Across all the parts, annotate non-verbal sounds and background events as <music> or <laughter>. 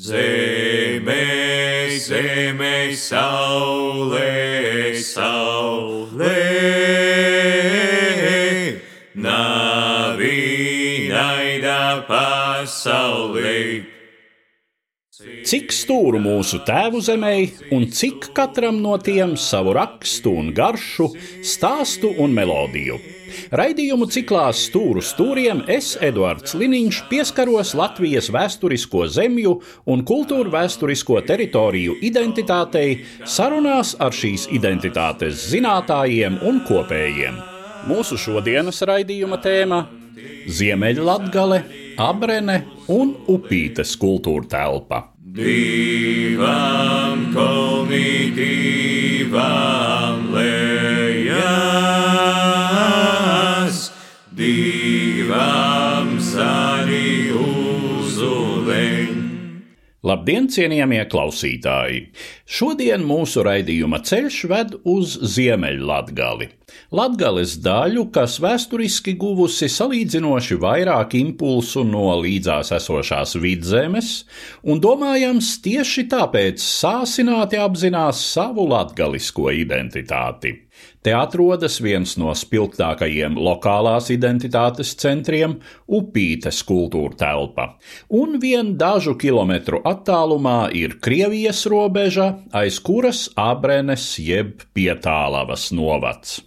Zeme, zeme, saulē, saulē, navīnaida pasaulē. Cik stūru mūsu tēvu zemē, un cik katram no tiem savu rakstu un garšu, stāstu un melodiju. Raidījumu ciklā Stūru stūriem es, Eduards Liniņš, pieskaros Latvijas vēsturisko zemju un kultūru vēsturisko teritoriju identitātei sarunās ar šīs identitātes zinātājiem un kopējiem. Mūsu šodienas raidījuma tēma - Ziemeļlatgale, Abrene un Upītes kultūra telpa. Divam kolni, divam lejās, Labdien, cienījamie klausītāji! Šodien mūsu raidījuma ceļš ved uz Ziemeļlatgali. Latgales daļu, kas vēsturiski guvusi salīdzinoši vairāk impulsu no līdzās esošās vidzemes, un domājams tieši tāpēc sāsināti apzinās savu latgalisko identitāti. Te atrodas viens no spilgtākajiem lokālās identitātes centriem - Upītes kultūra telpa, un vien dažu kilometru attālumā ir Krievijas robeža, aiz kuras Abrenes jeb Pietālavas novads.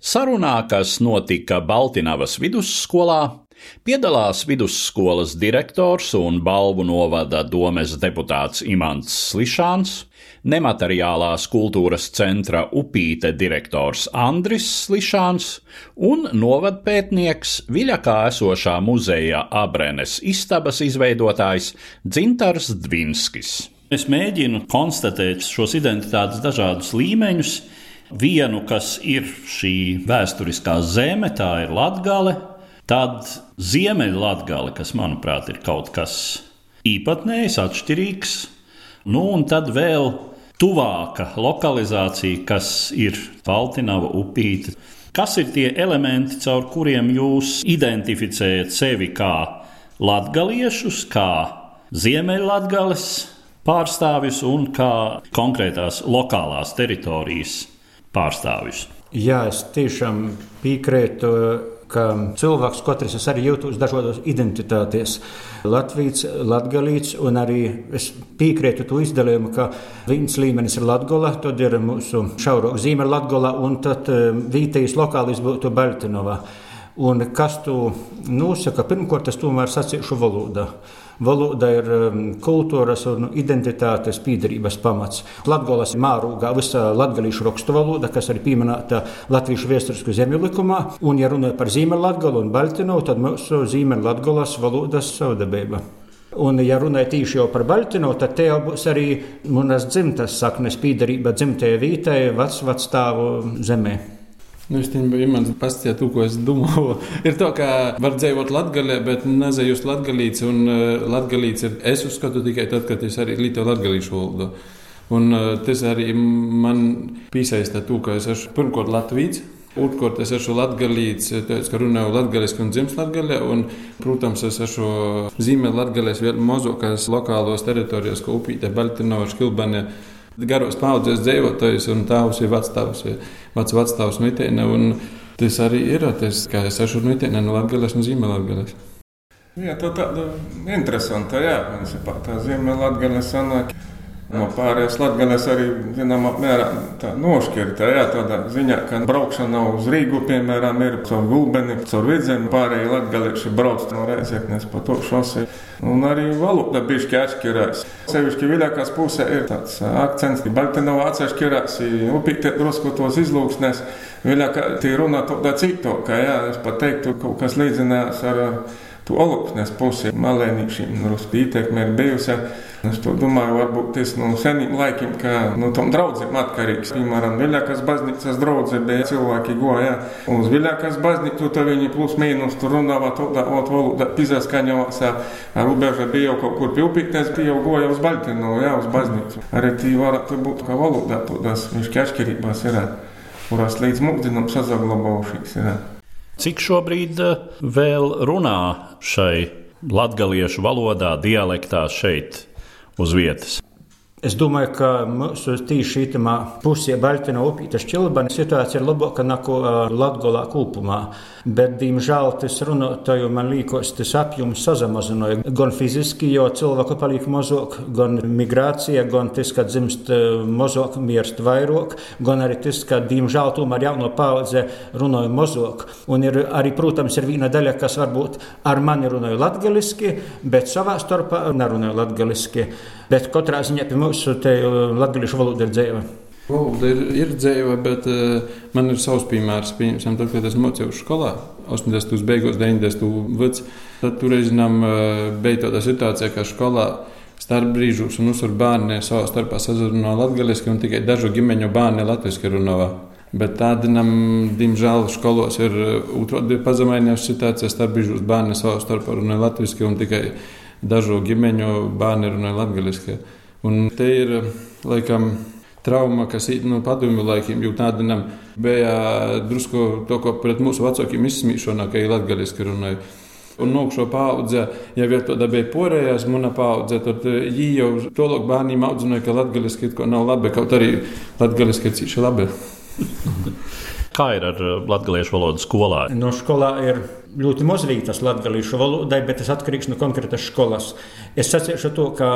Sarunā, kas notika Baltinavas vidusskolā, piedalās vidusskolas direktors un balvu novada domes deputāts Imants Slišāns, nemateriālās kultūras centra upīte direktors Andris Slišāns un novadpētnieks Viļakā esošā muzeja Abrenes istabas izveidotājs Dzintars Dvinskis. Es mēģinu konstatēt šos identitātes dažādus līmeņus, vienu, kas ir šī vēsturiskā zeme, tā ir Latvija, tad Ziemeļlatgale, kas manuprāt ir kaut kas īpatnējs, atšķirīgs, nu un tad vēl tuvāka lokalizācija, kas ir Baltinava upīte. Kas ir tie elementi, caur kuriem jūs identificējat sevi kā latgaliešus, kā Ziemeļlatgales pārstāvjus un kā konkrētās lokālās teritorijas pārstāvjus. Jā, es tiešām piekrītu, ka cilvēks katrs arī jūtas dažādos identitātēs. Latvijas, latgalīts, un arī es piekrītu to izdalījumu, ka viens līmenis ir Latgola, tad ir mūsu šaurāk zīme Latgola, un tad vietējais lokālis būtu Baltinova. Un kas tu nosaka? Pirmkārt, es tomēr sacīšu valodā. Valoda ir um, kultūras un identitātes piedarības pamats. Latvijas mārūgā visa latviešu rakstu valoda, kas arī pieminēta Latvijas vēsturisku zemju likumā. Un, ja runājam par Ziemeļlatgolu un Baltinovu, tad mūsu Ziemeļlatgolas valodas savdabība. Un, ja runājot tieši par Baltinu, tad te jau būs arī manas dzimtas saknes, piedarība dzimtajai vītai, vecvecstāvu zemē. Nu, es domāju, ka man pastāstīja to, ko es domāju. <laughs> ir tā, ka var dzīvot Latvijā, bet nezajust latgalīts. Un uh, latgalīts ir, es uzskatu tikai tad, kad es arī lietoju latgalīšu valodu. Un uh, tas arī man piesaista to, ka es esmu pirmkārt Latvijas. Otrkārt, es esmu latgalīts, tāpēc, ka runāju latgaliski un dzimis latgaļā. Un, protams, es esmu zīmē latgalēs vēl mazākās lokālos teritorijās, ko upīte, Baltinova, Škilbane garos paudzes dzīvotājs, un tēvs ir vecstāvs, vecs vecstāvs mitēne. Tas arī ir tas, kā es esmu mitēne no Latvijas un Ziemeļlatgales. Jā, tā tāda interesanta, jā, principā tā Ziemeļlatgales sanāk. No pārējās Latvijas arī zināmā mērā nošķirta. Jā, tādā ziņā, ka braukšana uz Rīgu, piemēram, ir caur gulbeni, caur vidzemi. Pārējie latgalieši brauc no Reizeknes pa to šosi. Un arī valoda bišķi atšķirās. Sevišķi viļākās pusē ir tāds akcents, ka Baltinovā atšķirās, upīte drusku tos izlūksnēs. Viļākā tī runā tādā cito, ka jā, es pat teiktu, kaut kas līdzinās ar to olupnes pusi. Malēnīšiem drusku ietekme ir bijusi. Es domāju, varbūt tas no seniem laikiem, ka no tam draugiem atkarīgs. Piemēram, Viļākas baznīcas draudzē bija cilvēki goja. Uz Viļākas baznīcu tad viņi plus mīnus tur runāja tādā valodā, pizaskaņojās. Robeža bija kaut kur pilpītnes, bija jau goja uz Baltinu, jā, uz baznīcu. Arī tī varētu būt kā valodā, tādās viņš atšķirībās ir, kurās līdz mūsdienam sazaglabājušīs ir. Cik šobrīd vēl runā šai latgaliešu valodā, dialektā šeit uz vietas. Es domāju, ka mūsu tīši šī pusē, Baltijas upītas čilbana situācija ir labāka nekā Latgolā kopumā. Bet, diemžēl, tas runātāju man liekas, tas apjoms sazamazināja gan fiziski, jo cilvēku paliek mazāk, gan migrācija, gan tas, ka dzimst mazāk, mirst vairāk, gan arī tas, ka, diemžēl, tomēr jauno paudze runāja mazāk. Un ir arī, protams, ir viena daļa, kas varbūt ar mani runāja latgaliski, bet savā starpā nerunāja latgaliski. Bet katrā ziņā pie mūsu latviešu valoda ir dzīva. Valoda ir, ir dzīva, bet uh, man ir savs piemērs. Pieņemsim, tad, kad es mocījos skolā, 80. beigās, 90. gados, tad tur zinām, uh, bija tāda situācija, ka skolā starp brīžos un uzsver bērni savā starpā sazrunā latviešu, un tikai dažu ģimeņu bērni latviešu runā. Bet tādam, diemžēl, skolos ir otrādi pazeminājusi situācija, starp brīžos bērni savā starpā runā latviešu, un tikai dažu ģimeņu bērni runāja latviešu. Un te ir laikam trauma, kas ir no padomju laikiem, jo tādam bija drusku to, ko pret mūsu vecākiem izsmīšana, ka ir latviešu runāja. Un nokšo paudze, ja jau tāda bija porējās, mana paudze, tad viņi jau to lūk bērniem audzināja, ka latviešu nav labi, kaut arī latviešu ir cīši labi. <laughs> Kā ir ar latviešu valodu skolā? No skolā ir ļoti mazvītas latviešu valodai, bet tas atkarīgs no konkrētas skolas. Es sacīšu to, ka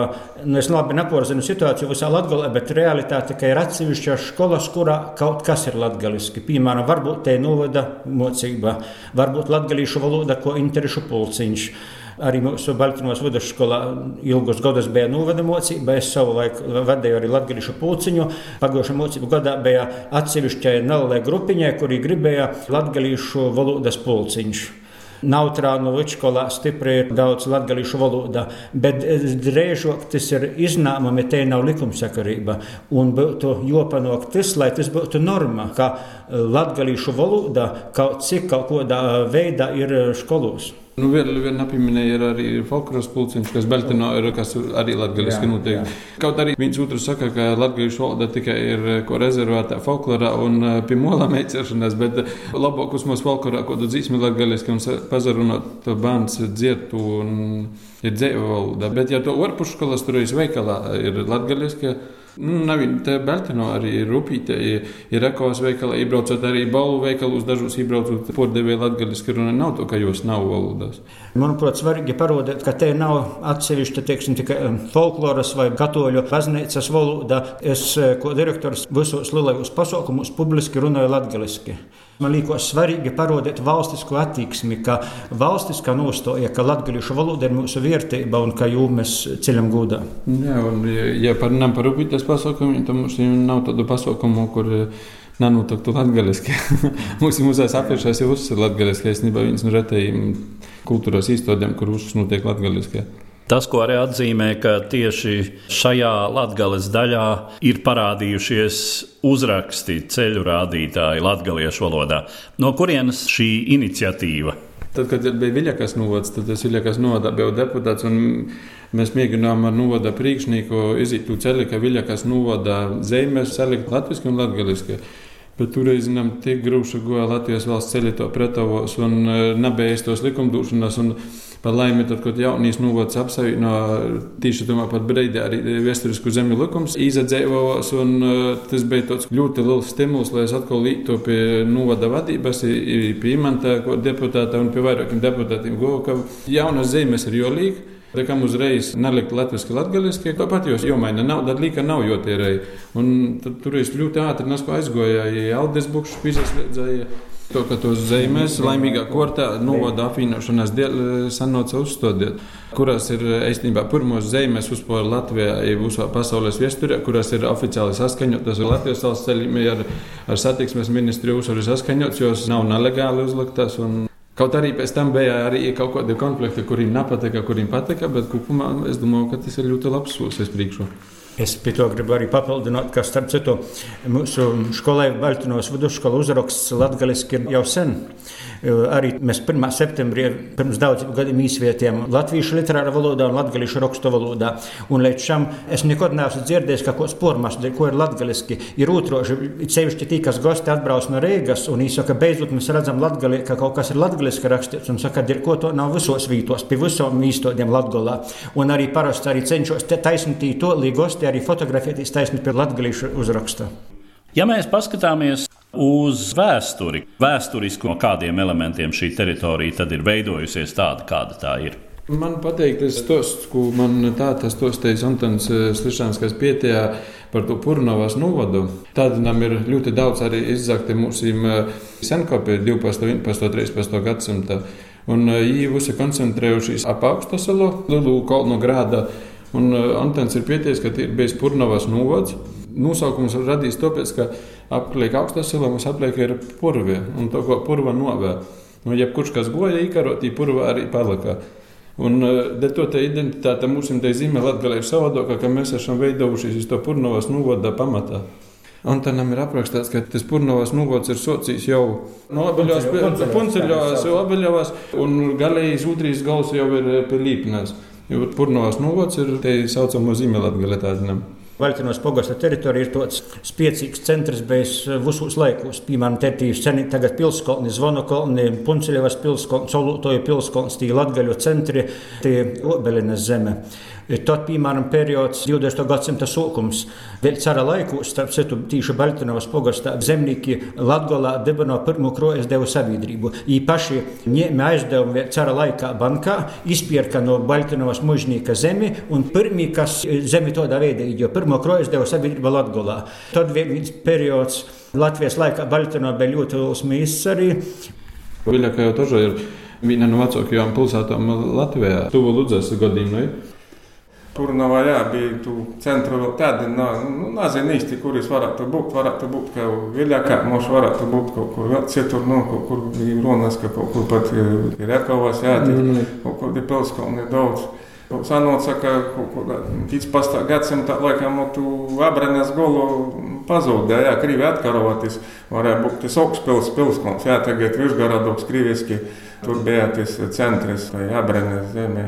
nu, es labi neporzinu situāciju visā Latvijā, bet realitāte ir atsevišķas skolas, kurā kaut kas ir latviešu. Piemēram, varbūt te novada mocība, varbūt latviešu valoda, ko interešu pulciņš. Arī mūsu Baltiņos vidusskolā ilgus gadus bija novada mocība. Es savu laiku vadīju arī latviešu pulciņu. Pagājušā mocību gadā bija atsevišķai nelielai grupiņai, kuri gribēja latviešu valodas pulciņš. Nautrānu vidusskolā stipri ir daudz latviešu valodā, bet drēžok tas ir iznāmami, te nav likumsakarība. Un būtu jopanok tas, lai tas būtu norma, ka latviešu valoda kaut cik kaut kādā veidā ir skolos. Nu, Viena vien apminēja ir arī folkloras pulciņš, kas Beltino ir, kas arī latgaliski notiek. Kaut arī viens otrs saka, ka latgalīšu valoda tikai ir ko rezervētā folklorā un pie molā <laughs> meicēšanas, bet labāk uz mūsu folklorā, ko tu dzīsmi latgaliski un pazarunot to bērns dzietu un ir dzēva valoda. Bet ja to orpuškolas tur ir veikalā, ir latgaliski. Nu, nav tā Beltino arī rupīte, ir, ir ekos veikalā, iebraucot arī balu veikalos, dažos iebraucot pordevēja latgaliski runa, nav to, ka jūs nav valodās. Manuprāt, svarīgi parodēt, ka te nav atsevišķa, teiksim, tikai um, folkloras vai katoļu baznīcas valoda. Es, eh, ko direktors visos lielajos pasaukumos publiski runāju latgaliski. Man liekas, svarīgi parodēt valstisko attieksmi, ka valstiskā nostoja, ka latviešu valoda ir mūsu vērtība un ka jū mēs ceļam gūdā. Jā, un ja par nam par upītes pasaukumiem, tad mums nav tādu pasaukumu, kur nenotiktu latgaliski. <laughs> mums mūsās apviešās jau uzsver latgaliski, es nebā viens no retējiem kultūras īstodiem, kur uzsver notiek latgaliski. Tas, ko arī atzīmē, ka tieši šajā latgales daļā ir parādījušies uzraksti ceļu rādītāji latviešu valodā. No kurienes šī iniciatīva? Tad, kad bija Viļakas novads, tad es Viļakas novadā biju deputāts. Mēs mēģinājām ar novada priekšnieku iziet to ceļu, ka Viļakas novada zemes salikt latviešu un latviešu. Bet toreiz zinām, tik grūti gāja Latvijas valsts ceļā to pretavos un nebija tos likumdošanas. Par laimi, tad, kad jaunīs novads apsavieno tieši tomēr pat brīdī arī vēsturisku zemju likums izadzēvos, un tas bija tāds ļoti liels stimuls, lai es atkal lītu pie novada vadības, pie imanta deputāta un pie vairākiem deputātiem, ka jaunas zemes ir jolīgi. Tā kā uzreiz nelikt latviešu latgaliski, tāpat jūs jomaina nauda, līka nav jotērēji. Un tad tur es ļoti ātri nesko aizgoju, ja Aldis Bukšs pīzes To, ka tos zemes laimīgā kortā novada apvienošanās dēļ sanoca uzstādīt, kurās ir īstenībā pirmos zemes uzpār Latvijā, visā pasaules viesturē, kurās ir oficiāli saskaņotas ar Latvijas valsts ceļiem, ar, ar satiksmes ministriju uzsvaru saskaņots, jos nav nelegāli uzliktas. Un... Kaut arī pēc tam bija arī kaut kādi konflikti, kuriem nepatika, kuriem patika, bet kopumā es domāju, ka tas ir ļoti labs solis priekšā. Es pie to gribu arī papildināt, ka starp citu mūsu skolai Baltinos vidusskola uzraksts latgaliski ir jau sen. Arī mēs 1. septembrī pirms daudziem gadiem izvietījām latviešu literārā valodā un latviešu rakstu valodā. Un līdz šim es nekad neesmu dzirdējis, ka kaut spormas, ko ir latgaliski, ir otroši, sevišķi tī, kas gosti atbrauc no Reigas un īsaka, beidzot mēs redzam latgali, ka kaut kas ir latgaliski rakstīts un saka, ir ko to nav visos vītos, pie visom īstodiem latgolā. Un arī parasti arī cenšos taisnīt to, līdz gosti arī fotografēties taisnīt pie latgalīšu uzraksta. Ja mēs paskatāmies uz vēsturi, vēsturiski no kādiem elementiem šī teritorija tad ir veidojusies tāda, kāda tā ir. Man patīk tas stosts, ko man tātad stostējis Antons Slišans, kas pietījā par to Purnovas novadu. Tādam ir ļoti daudz arī izzakti mūsu senkopie 12, 11, 13 gadsimta. Un viņi visi koncentrējušies ap augstasalu, Lielu kalnu grādu Un uh, Antons ir pieteicis, ka ir bijis Purnavas novads. Nosaukums radīs tāpēc, ka apliek augstā silā mums apliek ir purvie, un to, ko purva novē. Nu, jebkurš, kas goja īkarot, purva arī palika. Un dēļ to identitāte mums te zīmē Latgalē ir savādāka, ka mēs esam veidojušies uz to Purnavas novada pamatā. Antonam ir aprakstīts, ka tas purnovas novots ir socijas jau no abeļos, punceļos, abeļos, un galējais ūtrīs gals jau ir pie līpnēs. Jo Purnovas novads ir tā saucamo zīmelatgale tādinam. Vaļtinos pogasta teritorija ir tāds spēcīgs centrs bez visos laikos. Piemēram, te ir seni tagad pilskolni, Zvonokolni, Punceļevas pilskolni, Solūtoja pilskolni, tī Latgaļu centri, tie Obelinas zeme. Tad, piemēram, periods 20. gadsimta sākums, vēl cara laikos, starp citu, tīši Baltinovas pogastā zemnieki Latgolā dibino pirmo krojas devu sabiedrību. Īpaši ņēma aizdevumu cara laikā bankā, izpierka no Baltinovas mužnieka zemi un pirmie, kas zemi tādā veidā, jo pirmo krojas devu sabiedrību Latgolā. Tad viens periods Latvijas laikā Baltinovā bija ļoti mīsts arī. Viļaka jau toža ir viena no vecākajām pilsētām Latvijā. Tuvu Ludzas gadījumā. Purnavā jā, bija tu centra vēl tādi, nu, nu nezinu īsti, kur es varētu būt, varētu būt kaut viļākā, mums varētu būt kaut kur vēl citur, nu, kaut kur ir runas, ka kaut kur pat ir Rekovas, jā, mm -hmm. kaut kur ir pilskalni daudz. Sanoca, ka kaut kur 15. gadsimta laikam tu Abrenes golu pazūdēja, jā, Krīvi atkaroties, varēja būt tas augstpils pilskalns, jā, tagad Višgaradoks krīviski, tur bija tas centrs, vai Abrenes zemē.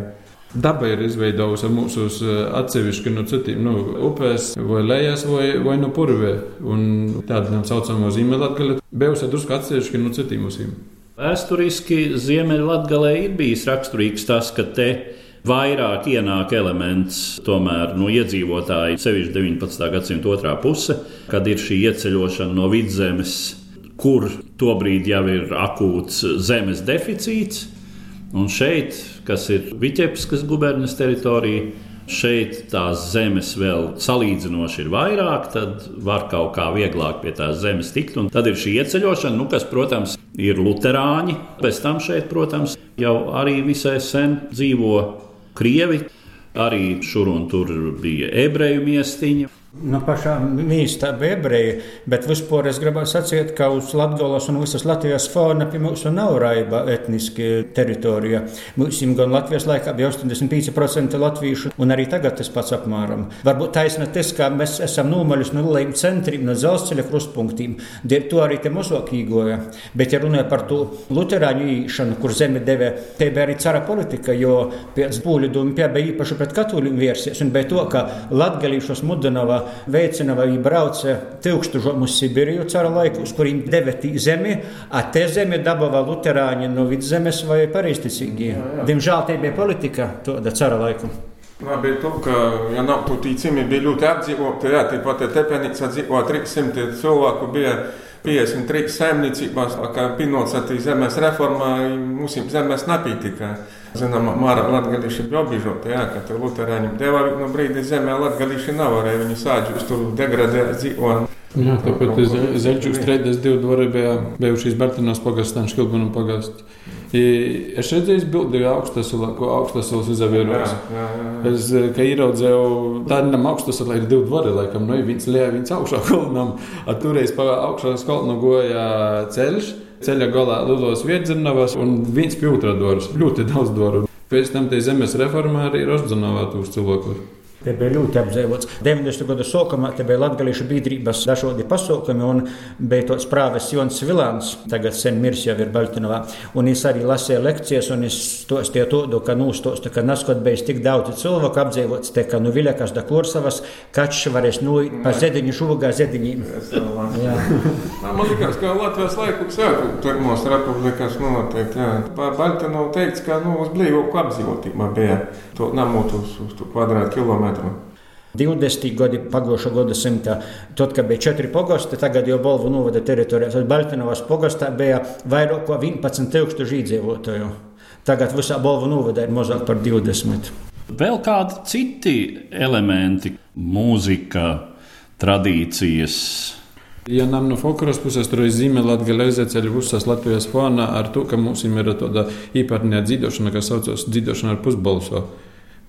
Daba ir izveidojusi mūsu eh, atsevišķi no citiem nu, upēs, vai lejas, vai, vai no purvē. Tādām saucamām zīmēlatgalē bijusi drusku atsevišķi no citiem usīm. Vēsturiski Ziemeļlatgalē ir bijis raksturīgs tas, ka te vairāk ienāk elements tomēr no iedzīvotāju, sevišķi 19. gadsimta otrā puse, kad ir šī ieceļošana no vidzemes, kur tobrīd jau ir akūts zemes deficīts. Un šeit kas ir Viķepskas guberņas teritorija. Šeit tās zemes vēl salīdzinoši ir vairāk, tad var kaut kā vieglāk pie tās zemes tikt. Un tad ir šī ieceļošana, nu, kas, protams, ir luterāņi. Pēc tam šeit, protams, jau arī visai sen dzīvo krievi. Arī šur un tur bija ebreju miestiņi. No pašām mīsta ebreji, bet vispār es gribētu sacīt, ka uz Latvijas un visas Latvijas fauna pie mums nav raiba etniski teritorija. Mums gan Latvijas laikā bija 85% latviešu, un arī tagad tas pats apmēram. Varbūt taisna tas, ka mēs esam nomaļus no lielajiem centriem, no dzelzceļa krustpunktiem, dēļ to arī te mazāk īgoja. Bet, ja runāja par to luterāņu īšanu, kur zeme deve, te bija arī cara politika, jo pēc pūļu dūmu pie bija īpaši pret katoļu versijas, un bija to, ka latgalīšos mudinava veicina vai brauca tūkstošiem uz Sibīriju cara laiku, uz kuriem devetī zemi, a te zemi dabava luterāņi no vidzemes vai pareizticīgie. Diemžēl tie bija politika tāda cara laiku. Labi, to, ka, ja nav tu tīcimi, bija ļoti apdzīvoti, jā, tāpat tepenīca dzīvo 300 cilvēku bija 53 saimniecībās, kā pinocētī zemes reformā, mums zemes nepītika. Zinām, Māra Latgalīši bija obīžoti, jā, ka tur luterāņiem deva no brīdi zemē Latgalīši nevarēja, viņi sāģus tur degradēt dzīvot. Jā, tāpēc Zeļģus trēdes divi dvori bija bijušīs Bartinos pagasts, un Škilbunu pagasts. Es redzēju, bildi augstasula, ko augstasils izavieros. Es, ka ieraudzēju, tādam augstasula ir divi dvori, laikam, nu, viens lejā, viens augšā <laughs> kolonam. Toreiz pa augšā kolonu goja ceļš ceļa galā lielos viedzirnavas un viens otrā dvaras. Ļoti daudz dvaru. Pēc tam tie zemes reformā arī ir uzdzināvāt uz cilvēku. Te bija ļoti apdzīvots. 90. gadu sākumā te bija Latvijas biedrības dažādi pasākumi, un bija tāds prāves Jons Vilāns, tagad sen mirs jau ir Baltinovā. Un es arī lasīju lekcijas, un es stostīju to, ka nūstostu, ka neskot bijis tik daudz cilvēku apdzīvots, te ka nu Viļakas da Kursavas, kačs varēs nuīt pa zediņu šuvagā zediņiem. Man <laughs> liekas, ka Latvijas laiku sēku pirmos republikas noteikti. Jā. Par Baltinovu teikts, ka nu, uz blīvoku apdzīvotība bija to namotu uz, uz kvadrātkilometru metru. 20 gadi pagājušā gada simtā. Tad, kad bija četri pogosti, tagad jau Bolvu novada teritorijā. Tad Baltinovas pogostā bija vairāk kā 11,000 iedzīvotāju. Tagad visā Bolvu novada ir mazāk par 20. Vēl kādi citi elementi, mūzika, tradīcijas. Ja nam no folkloras puses tur ir zīme Latvijas ceļu visās Latvijas fonā ar to, ka mums ir tāda īpatnējā dzīvošana, kas saucas dzīvošana ar pusbalsu.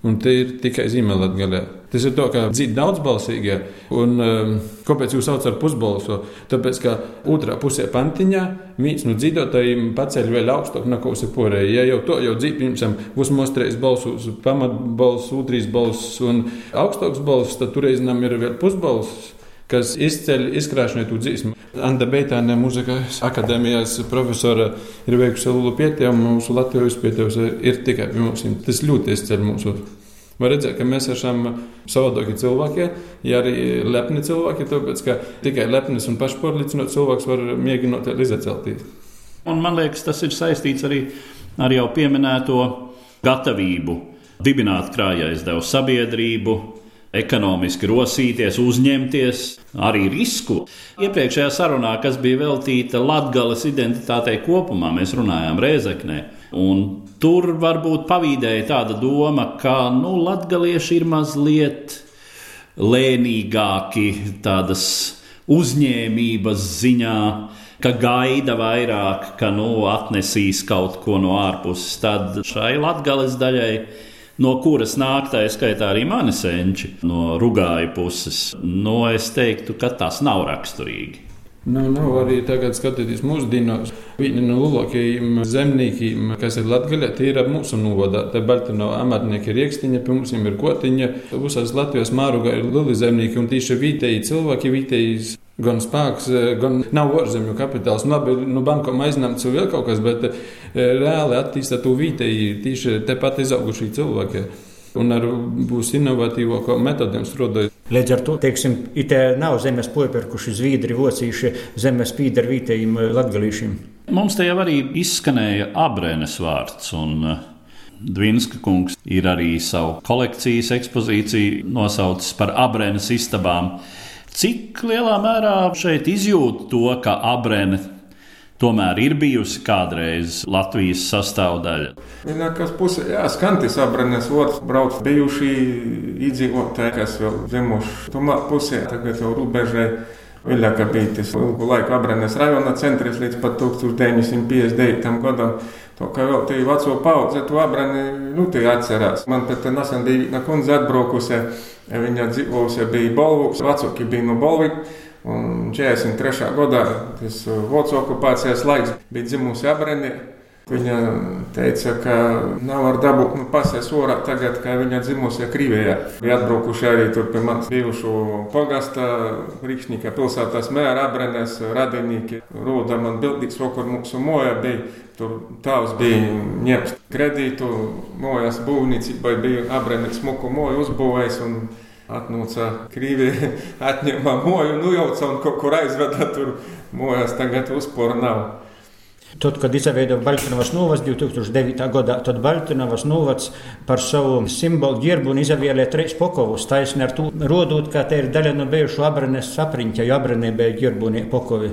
Un tie ir tikai zīmēlatgalē. Tas ir tā, ka dzīvo daudzbalsīgie. Un, um, kāpēc jūs saucat par pusbalsu? Tāpēc, ka otrā pusē pantiņā viens no dzīvotājiem paceļ vēl augstāk nekā uz porēju. Ja jau to jau dzīvo, piemēram, būs mostrējis balsus, pamatbalss, otrīs balss un augstāks balss, tad tur reizēm ir vēl pusbalss kas izceļ izkrāšņotu dziesmu. Anna Beitāne, mūzikas akadēmijas profesora, ir veikusi lielu pētījumu, mūsu Latvijas pētījums ir tikai pie mums. Tas ļoti izceļ mūsu. Var redzēt, ka mēs esam savādāki cilvēki, ja arī lepni cilvēki, tāpēc ka tikai lepnis un pašpārliecinots cilvēks var mēģināt izcelties. Un man liekas, tas ir saistīts arī ar jau pieminēto gatavību dibināt krājaizdevuma sabiedrību, ekonomiski rosīties, uzņemties arī risku. Iepriekšējā sarunā, kas bija veltīta Latvijas identitātei kopumā, mēs runājām Rēzeknē. Un tur varbūt pavīdēja tāda doma, ka nu, latgalieši ir mazliet lēnīgāki tādas uzņēmības ziņā, ka gaida vairāk, ka nu, atnesīs kaut ko no ārpuses. Tad šai latgales daļai no kuras nāk tā skaitā arī mani senči no rugāju puses. No nu, es teiktu, ka tas nav raksturīgi. Nu, nav arī tagad skatīties mūsdienās. Viena no lielākajiem zemniekiem, kas ir Latvijā, tie ir mūsu novadā. Te Baltino amatnieki ir iekstiņa, pie mums ir kotiņa. Visās Latvijas mārugā ir lieli zemnieki un tieši vietēji cilvēki, vietēji gan spēks, gan nav ārzemju kapitāls. Nu, labi, nu, bankom aizņemts vēl kaut kas, bet eh, reāli attīstīt to vietēji tieši tepat izaugušie cilvēki un ar būs inovatīvākām metodēm strādājot. Līdz ar to, teiksim, it nav zemes popērkuši zviedri, vocīši, zemes pīdar vietējiem eh, latgalīšiem. Mums te jau arī izskanēja abrēnes vārds. Un... Eh, Dvinska kungs ir arī savu kolekcijas ekspozīciju nosaucis par abrēnas istabām. Cik lielā mērā šeit izjūt to, ka abrēna tomēr ir bijusi kādreiz Latvijas sastāvdaļa. Vienākās pusē, jā, skantis abranes otrs brauc bijuši iedzīvotāji, kas vēl zemoši tomā pusē, tagad jau rubežai. Viļaka bija tas ilgu laiku abranes rajona centrs līdz pat 1959. gadam. To kā vēl tie veco paudze, to abrani, nu, tie atcerās. Man pat nesen bija viena kundze atbraukusi, viņa dzīvojusi bija Bolvuks, vecāki bija no Bolvika. Un 43. gadā tas uh, Vācijas okupācijas laiks bija dzimusi Abrenī. Viņa teica, ka nav ar dabu nu, pasēs orā tagad, kad viņa dzimusi Krievijā. Bija atbraukuši arī tur pie manas bijušu pogasta, Rīksnīka pilsētās mēra Abrenēs radinīki. Roda man bildīgs, vakar mūsu moja bija. Tur tēvs bija ņemts kredītu, mojas būvniecībai bija Abrenīks smuku moju uzbūvējis. Atnāca Krievija, <laughs> atņēma moju, nu jau caur kaut kur aizveda, tur mojas tagad uzpora nav. Tad, kad izveidoja Baltiņas novads 2009. gadā, tad Baltiņas novads par savu simbolu ģērbu un izvēlēja trīs pokovus. Taisni ar to rodot, ka te ir daļa no bijušu abranes sapriņķa, jo abranē bija ģērbunie pokovi.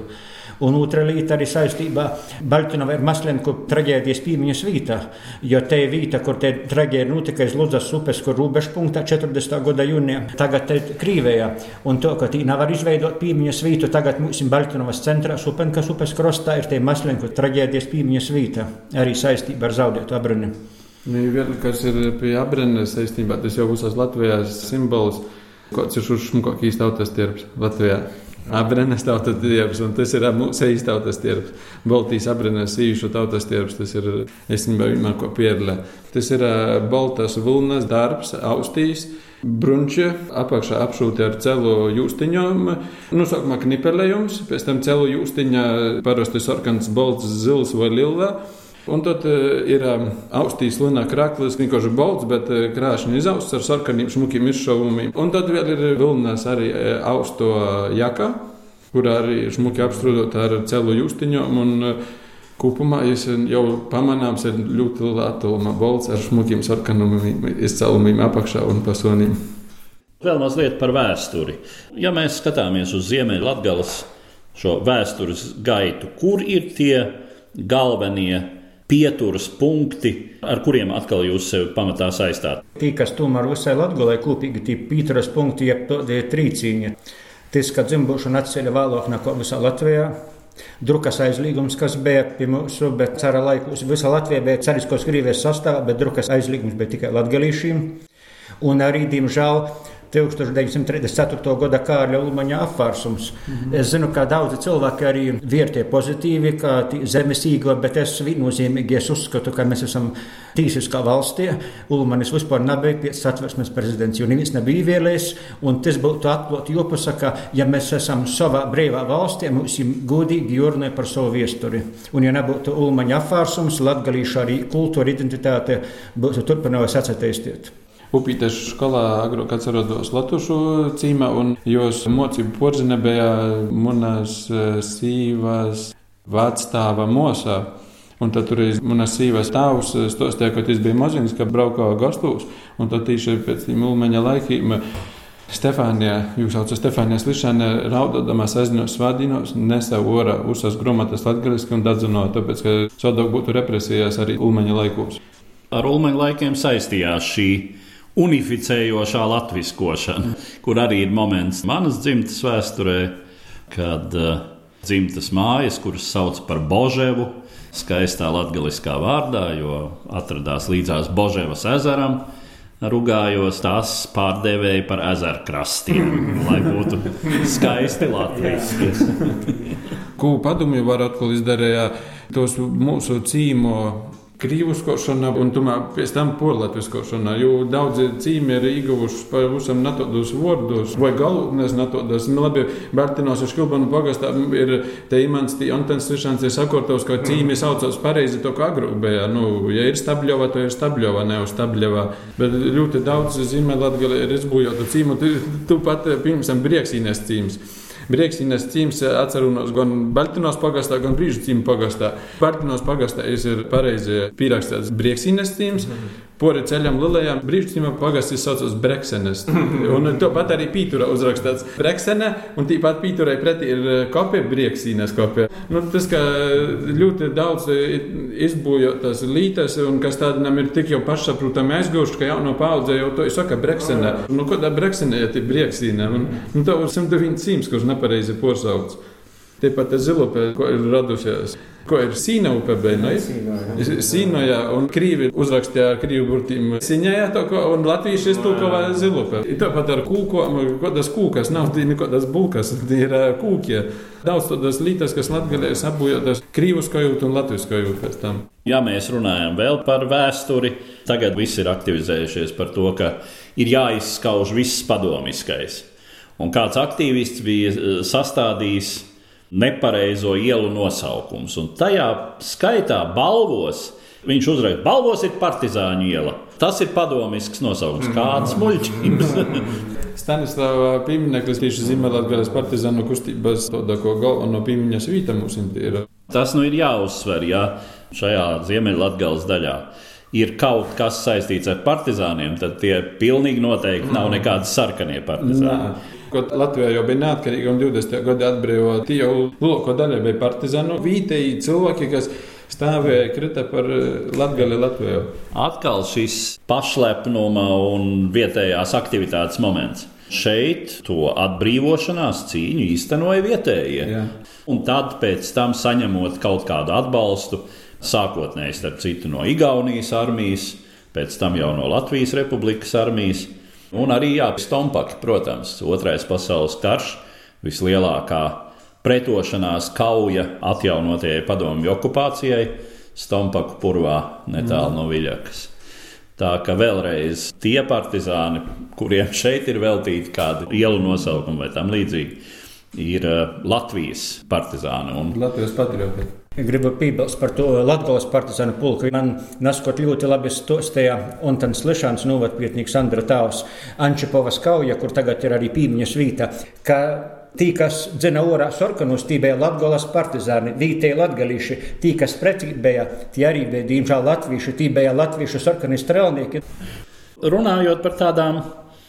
Un otra lieta arī saistībā ar Baltiņu ir Maslenku traģēdijas piemiņas vieta, jo te ir vieta, kur te traģēdija notika aiz Ludzas upes, kur robežpunktā 40. gada jūnijā, tagad te Krīvējā. Un to, ka tī nevar izveidot piemiņas vietu, tagad mums ir Baltiņas centrā, Supenkas upes krostā ir te Maslenku traģēdijas piemiņas vieta, arī saistībā ar zaudētu abrani. Nu, vēl kas ir pie abranes saistībā, tas jau būs Latvijas simbols. Kāds ir šis šmukākais tautas tirps Latvijā? Abrenes tautas tirps, un tas ir īsta tautas tirps. Baltijas abrenes īšu tautas tirps, tas ir, es vienmēr ko pierlē. Tas ir baltas vilnas darbs, austīs, brunči, apakšā apšūti ar celu jūstiņām. Nu, sākumā knipelējums, pēc tam celu jūstiņā parasti sarkans, balts, zils vai lila. Un tad uh, ir um, austīs linā krāklis, vienkārši balts, bet uh, krāšņi izausts ar sarkaniem šmukiem izšovumiem. Un tad vēl ir vilnas arī austo jaka, kurā arī šmuki apstrādāt ar celu uh, Kopumā jau pamanāms, ir ļoti liela attāluma balts ar smukiem sarkanumiem, izcēlumiem apakšā un pasoniem. Vēl mazliet par vēsturi. Ja mēs skatāmies uz Ziemeļvidgales šo vēstures gaitu, kur ir tie galvenie pieturas punkti, ar kuriem atkal jūs sevi pamatā saistāt? Tī, kas tomēr visai Latvijai kopīgi tie pieturas punkti, jeb tādi trīcīņi. Tas, ka dzimbušana atceļ vēlāk nekā visā Latvijā, Drukas aizliegums, kas bija pie mums, bet cara laikos visa Latvija bija cariskos Krievijas sastāvā, bet drukas aizliegums bija tikai latgalīšiem. Un arī, diemžēl, 1934. gada Kārļa Ulmaņa apvārsums. Mm -hmm. Es zinu, ka daudzi cilvēki arī vērtē pozitīvi, ka zemes īgla, bet es viennozīmīgi es uzskatu, ka mēs esam tīsiskā valstī. Ulmanis vispār nebija pēc satversmes prezidents, jo neviens nebija vēlējis, un tas būtu atklāti jāpasaka, ja mēs esam savā brīvā valstī, mums ir godīgi jārunā par savu vēsturi. Un ja nebūtu Ulmaņa apvārsums, latgalīša arī kultūra identitāte būtu turpinājusi atsatīstīt. Upītes skolā agrāk atceros Latviju cīmā, un jos mocību porzine bija manas sīvas vectāva mosā. Un tad tur bija manas sīvas tēvs, stostīja, ka tas bija maziņš, ka brauca gastos, un tad tieši pēc tam ulmeņa laikiem. Stefānija, jūs saucat Stefānija Slišana, raudādamās aizņos svādīnos, nesa ora uzsas grāmatas latgaliski un dadzino, tāpēc, ka sodok būtu represijās arī ulmeņa laikos. Ar ulmeņa laikiem saistījās šī unificējošā latviskošana, kur arī ir moments manas dzimtas vēsturē, kad uh, dzimtas mājas, kuras sauc par Boževu, skaistā latgaliskā vārdā, jo atradās līdzās Boževas ezeram. Rugājos tās pārdevēja par ezerkrastiem, lai būtu skaisti latviešu. Ko padomju var atkal izdarīt tos mūsu cīmo krīvuskošana un tomēr pēc tam porlatviskošana, jo daudzi cīmi ir ieguvuši pavisam netodus vārdus vai galvenais netodas. Nu, labi, Bērtinos ar Škilbanu pagastā ir te imants, tī Antens Trišans ir sakortos, ka cīmi saucās pareizi to, kā agrāk bija. Nu, ja ir stabļova, to ir stabļova, ne uz stabļova. Bet ļoti daudz zīmē Latgali ir izbūjota cīmu, tu, tu pat pirms tam brieksīnes cīms. Brieksīnes cīms atceros gan Baltinos pagastā, gan cīmu pagastā. Baltinos pagastā ir pareizi pierakstīts Brieksīnes cīms. Mm -hmm. Pori ceļam lielajām brīvcīmā pagastis saucas Breksenes. <laughs> Un to pat arī pītura uzrakstīts Breksene, un tīpat pīturai pretī ir kopija Brieksīnes kopija. Nu, tas, ka ļoti daudz izbūjotas lītas, un kas tādam ir tik jau pašsaprotami aizgūši, ka jauno paudze jau to saka Breksene. Nu, ko tā Breksene, ja tie Brieksīne? Un, nu, to var 109 cīms, kurš nepareizi porsauts. Tepat zilope, ko ir radusies. Ko ir sīna upe, bet ne? Sīna, jā, un krīvi uzrakstīja ar krīvu burtīm. Siņā, to, ko, un latvieši iztulkoja zilope. Tāpat ar kūkām, kādas kūkas, nav tī nekādas bulkas, <laughs> tī ir kūkie. Daudz tādas lītas, kas latgalējas apbujotas krīvus kajūt un latviešu kajūt pēc tam. Ja mēs runājam vēl par vēsturi, tagad viss ir aktivizējušies par to, ka ir jāizskauž viss padomiskais. Un kāds aktīvists bija sastādījis nepareizo ielu nosaukums. Un tajā skaitā balvos viņš uzraksta, balvos ir partizāņu iela. Tas ir padomisks nosaukums. Kāds muļķības? <laughs> Stanislava piemineklis tieši Ziemeļatgales partizānu kustības tādāko galveno piemiņas vīta mums ir. Tas nu ir jāuzsver, ja šajā Ziemeļatgales daļā ir kaut kas saistīts ar partizāniem, tad tie pilnīgi noteikti nav nekādi sarkanie partizāni. Nā. Latvijā jau bija neatkarīga un 20. gada atbrīvot. Tie jau lielāko daļu bija partizānu vietēji cilvēki, kas stāvēja krita par eh, Latviju Latviju. Atkal šis pašlepnuma un vietējās aktivitātes moments. Šeit to atbrīvošanās cīņu īstenoja vietējie. Jā. Un tad, pēc tam, saņemot kaut kādu atbalstu, sākotnēji starp citu no Igaunijas armijas, pēc tam jau no Latvijas Republikas armijas, Un arī jā, Stompaki, protams, otrais pasaules karš, vislielākā pretošanās kauja atjaunotajai padomju okupācijai Stompaku purvā netālu mm. no Viļakas. Tā ka vēlreiz tie partizāni, kuriem šeit ir veltīti kādi ielu nosaukumi vai tam līdzīgi, ir eh, Latvijas partizāni. Un... Latvijas patrioti. Gribu piebilst par to Latvijas partizānu pulku. Man neskot ļoti labi stostīja Ontans Lišāns, novadpietnieks Andra Tāvs, Ančipovas kauja, kur tagad ir arī pīmiņas vīta, ka Tī, kas dzina orā sarkanus, tī bija Latgolas partizāni, vītēji latgalīši, tī, kas pretī bija, tie arī bija, diemžēl, latvieši, tī bija latviešu sarkani strēlnieki. Runājot par tādām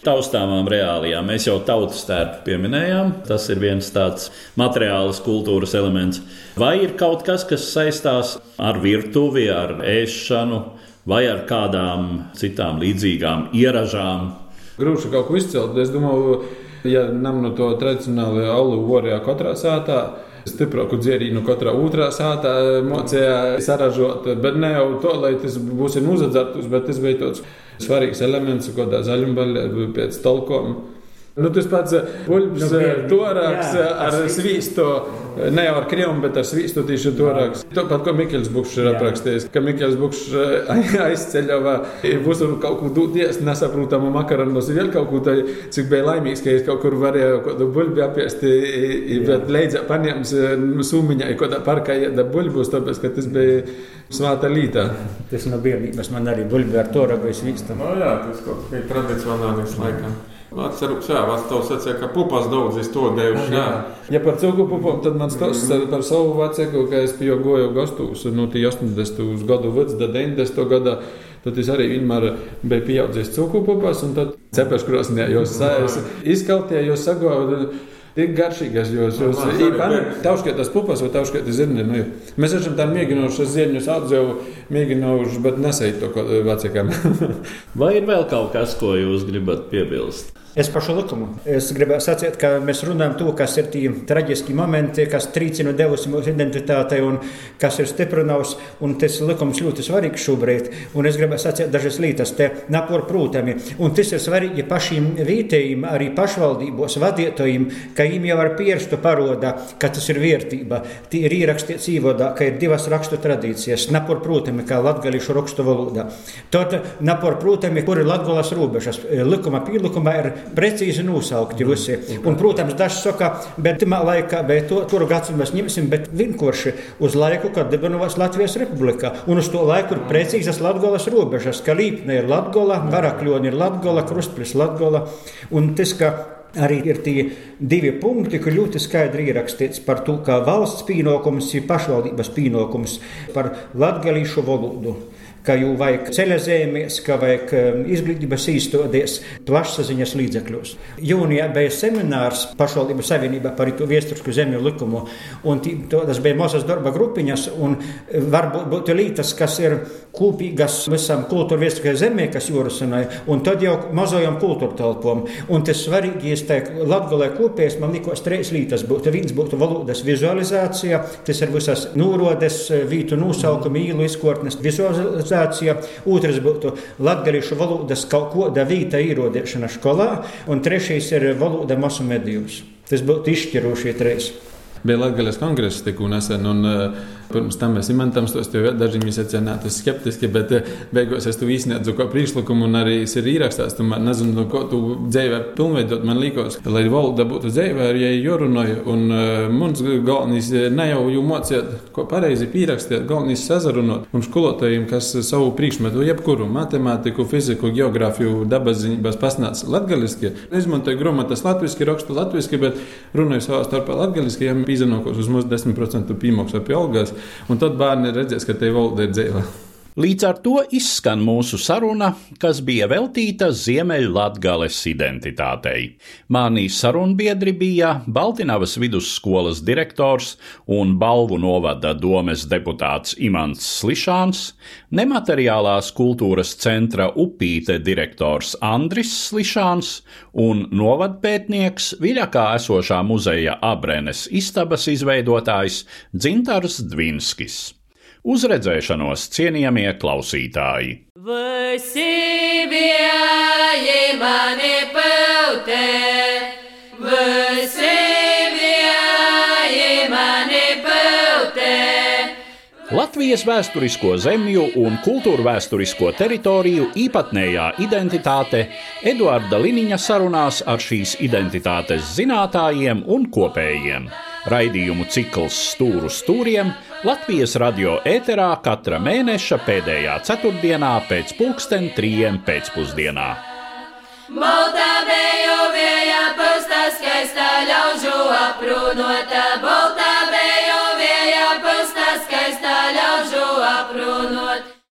taustāmām reālijām, mēs jau tautas tērpu pieminējām. Tas ir viens tāds materiāls kultūras elements. Vai ir kaut kas, kas saistās ar virtuvi, ar ēšanu vai ar kādām citām līdzīgām ieražām? Grūti kaut ko izcelt. Es domāju, Ja nam no to tradicionāli alu vorjā katrā sātā, stiprāku dzērīnu katrā otrā sātā mocījā saražot, bet ne jau to, lai tas būs uzadzertus, bet tas bija tāds svarīgs elements, ko tā zaļumbaļa pēc talkom. Nu, tas pats buļbuļs, nu, torāks ar svīstu, ne jau ar krievumu, bet ar svīstu tieši torāks. Tāpat, ko Mikls Bukšs ir aprakstījis, ka Mikls Bukšs <laughs> aizceļava, būs kaut ko dūties, nesaprotamu makaronus, vēl kaut ko tādu, cik bija laimīgs, ka es kaut kur varēju kaut kādu buļbuļu apiest, bet leidzā paņēmis sūmiņā, kaut kādā parkā ieda buļbuļus, tāpēc, ka tas bija svāta lītā. Tas no bērnības man arī buļbuļu ar toragu svīstam. No jā, tas kaut kā tradicionālais laikam. Atceros, jā, Vācijā sacīja, ka pupas daudz iztodējuši. Jā. Ja par cūku pupām, tad man stāsts par savu vecāku, ka es pie goju gastos, nu, tie 80. gadu vec, tad 90. gada. Tad es arī vienmēr biju pieaudzis cūku pupas, un tad cepēšu krosnī, jo es izkaltīju, jo sagāju. Tik garšīgas jūs esat. Tauškietas pupas vai tauškietas zirni. Nu, mēs esam tā mēģinājuši zirņus atdzīvu, mēģinājuši, bet nesēju to vecākam. <laughs> vai ir vēl kaut kas, ko jūs gribat piebilst? Es par šo likumu. Es gribēju sacīt, ka mēs runājam to, kas ir tie traģiski momenti, kas trīcina devusi mūsu identitātei un kas ir stiprinājusi. Un tas likums ļoti svarīgs šobrīd. Un es gribēju sacīt dažas lietas, te naporprūtami. Un tas ir svarīgi pašiem vietējiem, arī pašvaldībos vadītājiem, ka viņiem jau ar pierstu paroda, ka tas ir vērtība. Tie ir ierakstīts īvodā, ka ir divas rakstu tradīcijas. Naporprūtami, kā latgalīšu rakstu valodā. Tad naporprūtami, kur ir latgalas robežas. Likuma pīlikumā ir precīzi nosaukti visi. Un, protams, daži saka, bet tā laikā, bet to, kuru gadsimtu mēs ņemsim, bet vienkārši uz laiku, kad dibinājās Latvijas republika. Un uz to laiku ir precīzas Latgolas robežas, ka Līpne ir Latgola, Varakļoni ir Latgola, Krustpils Latgola. Un tas, ka Arī ir tie divi punkti, kur ļoti skaidri ierakstīts par to, ka valsts pienākums ir pašvaldības pienākums par latgalīšu valodu ka jau vajag zīmēs, ka vajag um, izglītības īstenības plašsaziņas līdzekļos. Jūnijā bija seminārs pašvaldību savienībā par viesturisku zemju likumu, un tī, tas bija mazas darba grupiņas, un varbūt būtu lītas, kas ir kopīgas visam kultūra viesturiskai zemē, kas jūrasanai, un tad jau mazajām kultūra telpām. Un tas svarīgi, ja teiktu, Latgalē kopējas, man likos trīs lītas būtu. Viens būtu valodas vizualizācija, tas ir visas nūrodes, vītu nosaukumi, īlu izkortnes vizualizācija organizācija, otrs būtu latgadījušu valodas kaut kāda vīta īrodēšana skolā, un trešais ir valoda masu medijos. Tas būtu izšķirošie trīs. Bija Latvijas kongress tikko nesen, un uh, Pirms tam mēs imantam tos te daži izsacīja, skeptiski, bet eh, beigās es tu izsniedzu kā priekšlikumu un arī es ir ierakstās. Tu man nezinu, no ko tu dzīvē pilnveidot. Man liekas, lai valoda būtu dzīvē, ar jai jārunāja. Un uh, mums galvenais eh, ne jau jau mocīt, ko pareizi pierakstīt, galvenais sazarunot. Un skolotājiem, kas savu priekšmetu, jebkuru matemātiku, fiziku, geogrāfiju, dabas zinības pasnāca latgaliski, izmantoja grāmatas latviski, rakstu latviski, bet runāja savā starpā latgaliski, ja pīzenokos uz mūsu 10% piemaksu pie algas un tad bērni redzēs, ka te valoda ir dzīva. Līdz ar to izskan mūsu saruna, kas bija veltīta Ziemeļvidgales identitātei. Mānī sarunbiedri bija Baltinavas vidusskolas direktors un balvu novada domes deputāts Imants Slišāns, nemateriālās kultūras centra upīte direktors Andris Slišāns un novadpētnieks Viļakā esošā muzeja Abrenes istabas izveidotājs Dzintars Dvinskis. Uz redzēšanos, cienījamie klausītāji! Latvijas vēsturisko zemju un kultūra vēsturisko teritoriju īpatnējā identitāte Eduarda Liniņa sarunās ar šīs identitātes zinātājiem un kopējiem. Raidījumu cikls Stūru stūriem Latvijas radio ēterā katra mēneša pēdējā ceturtdienā pēc pulksten trījiem pēcpusdienā. Baltā bejo vēja pasta skaistā ļaužu aprūnota, baltā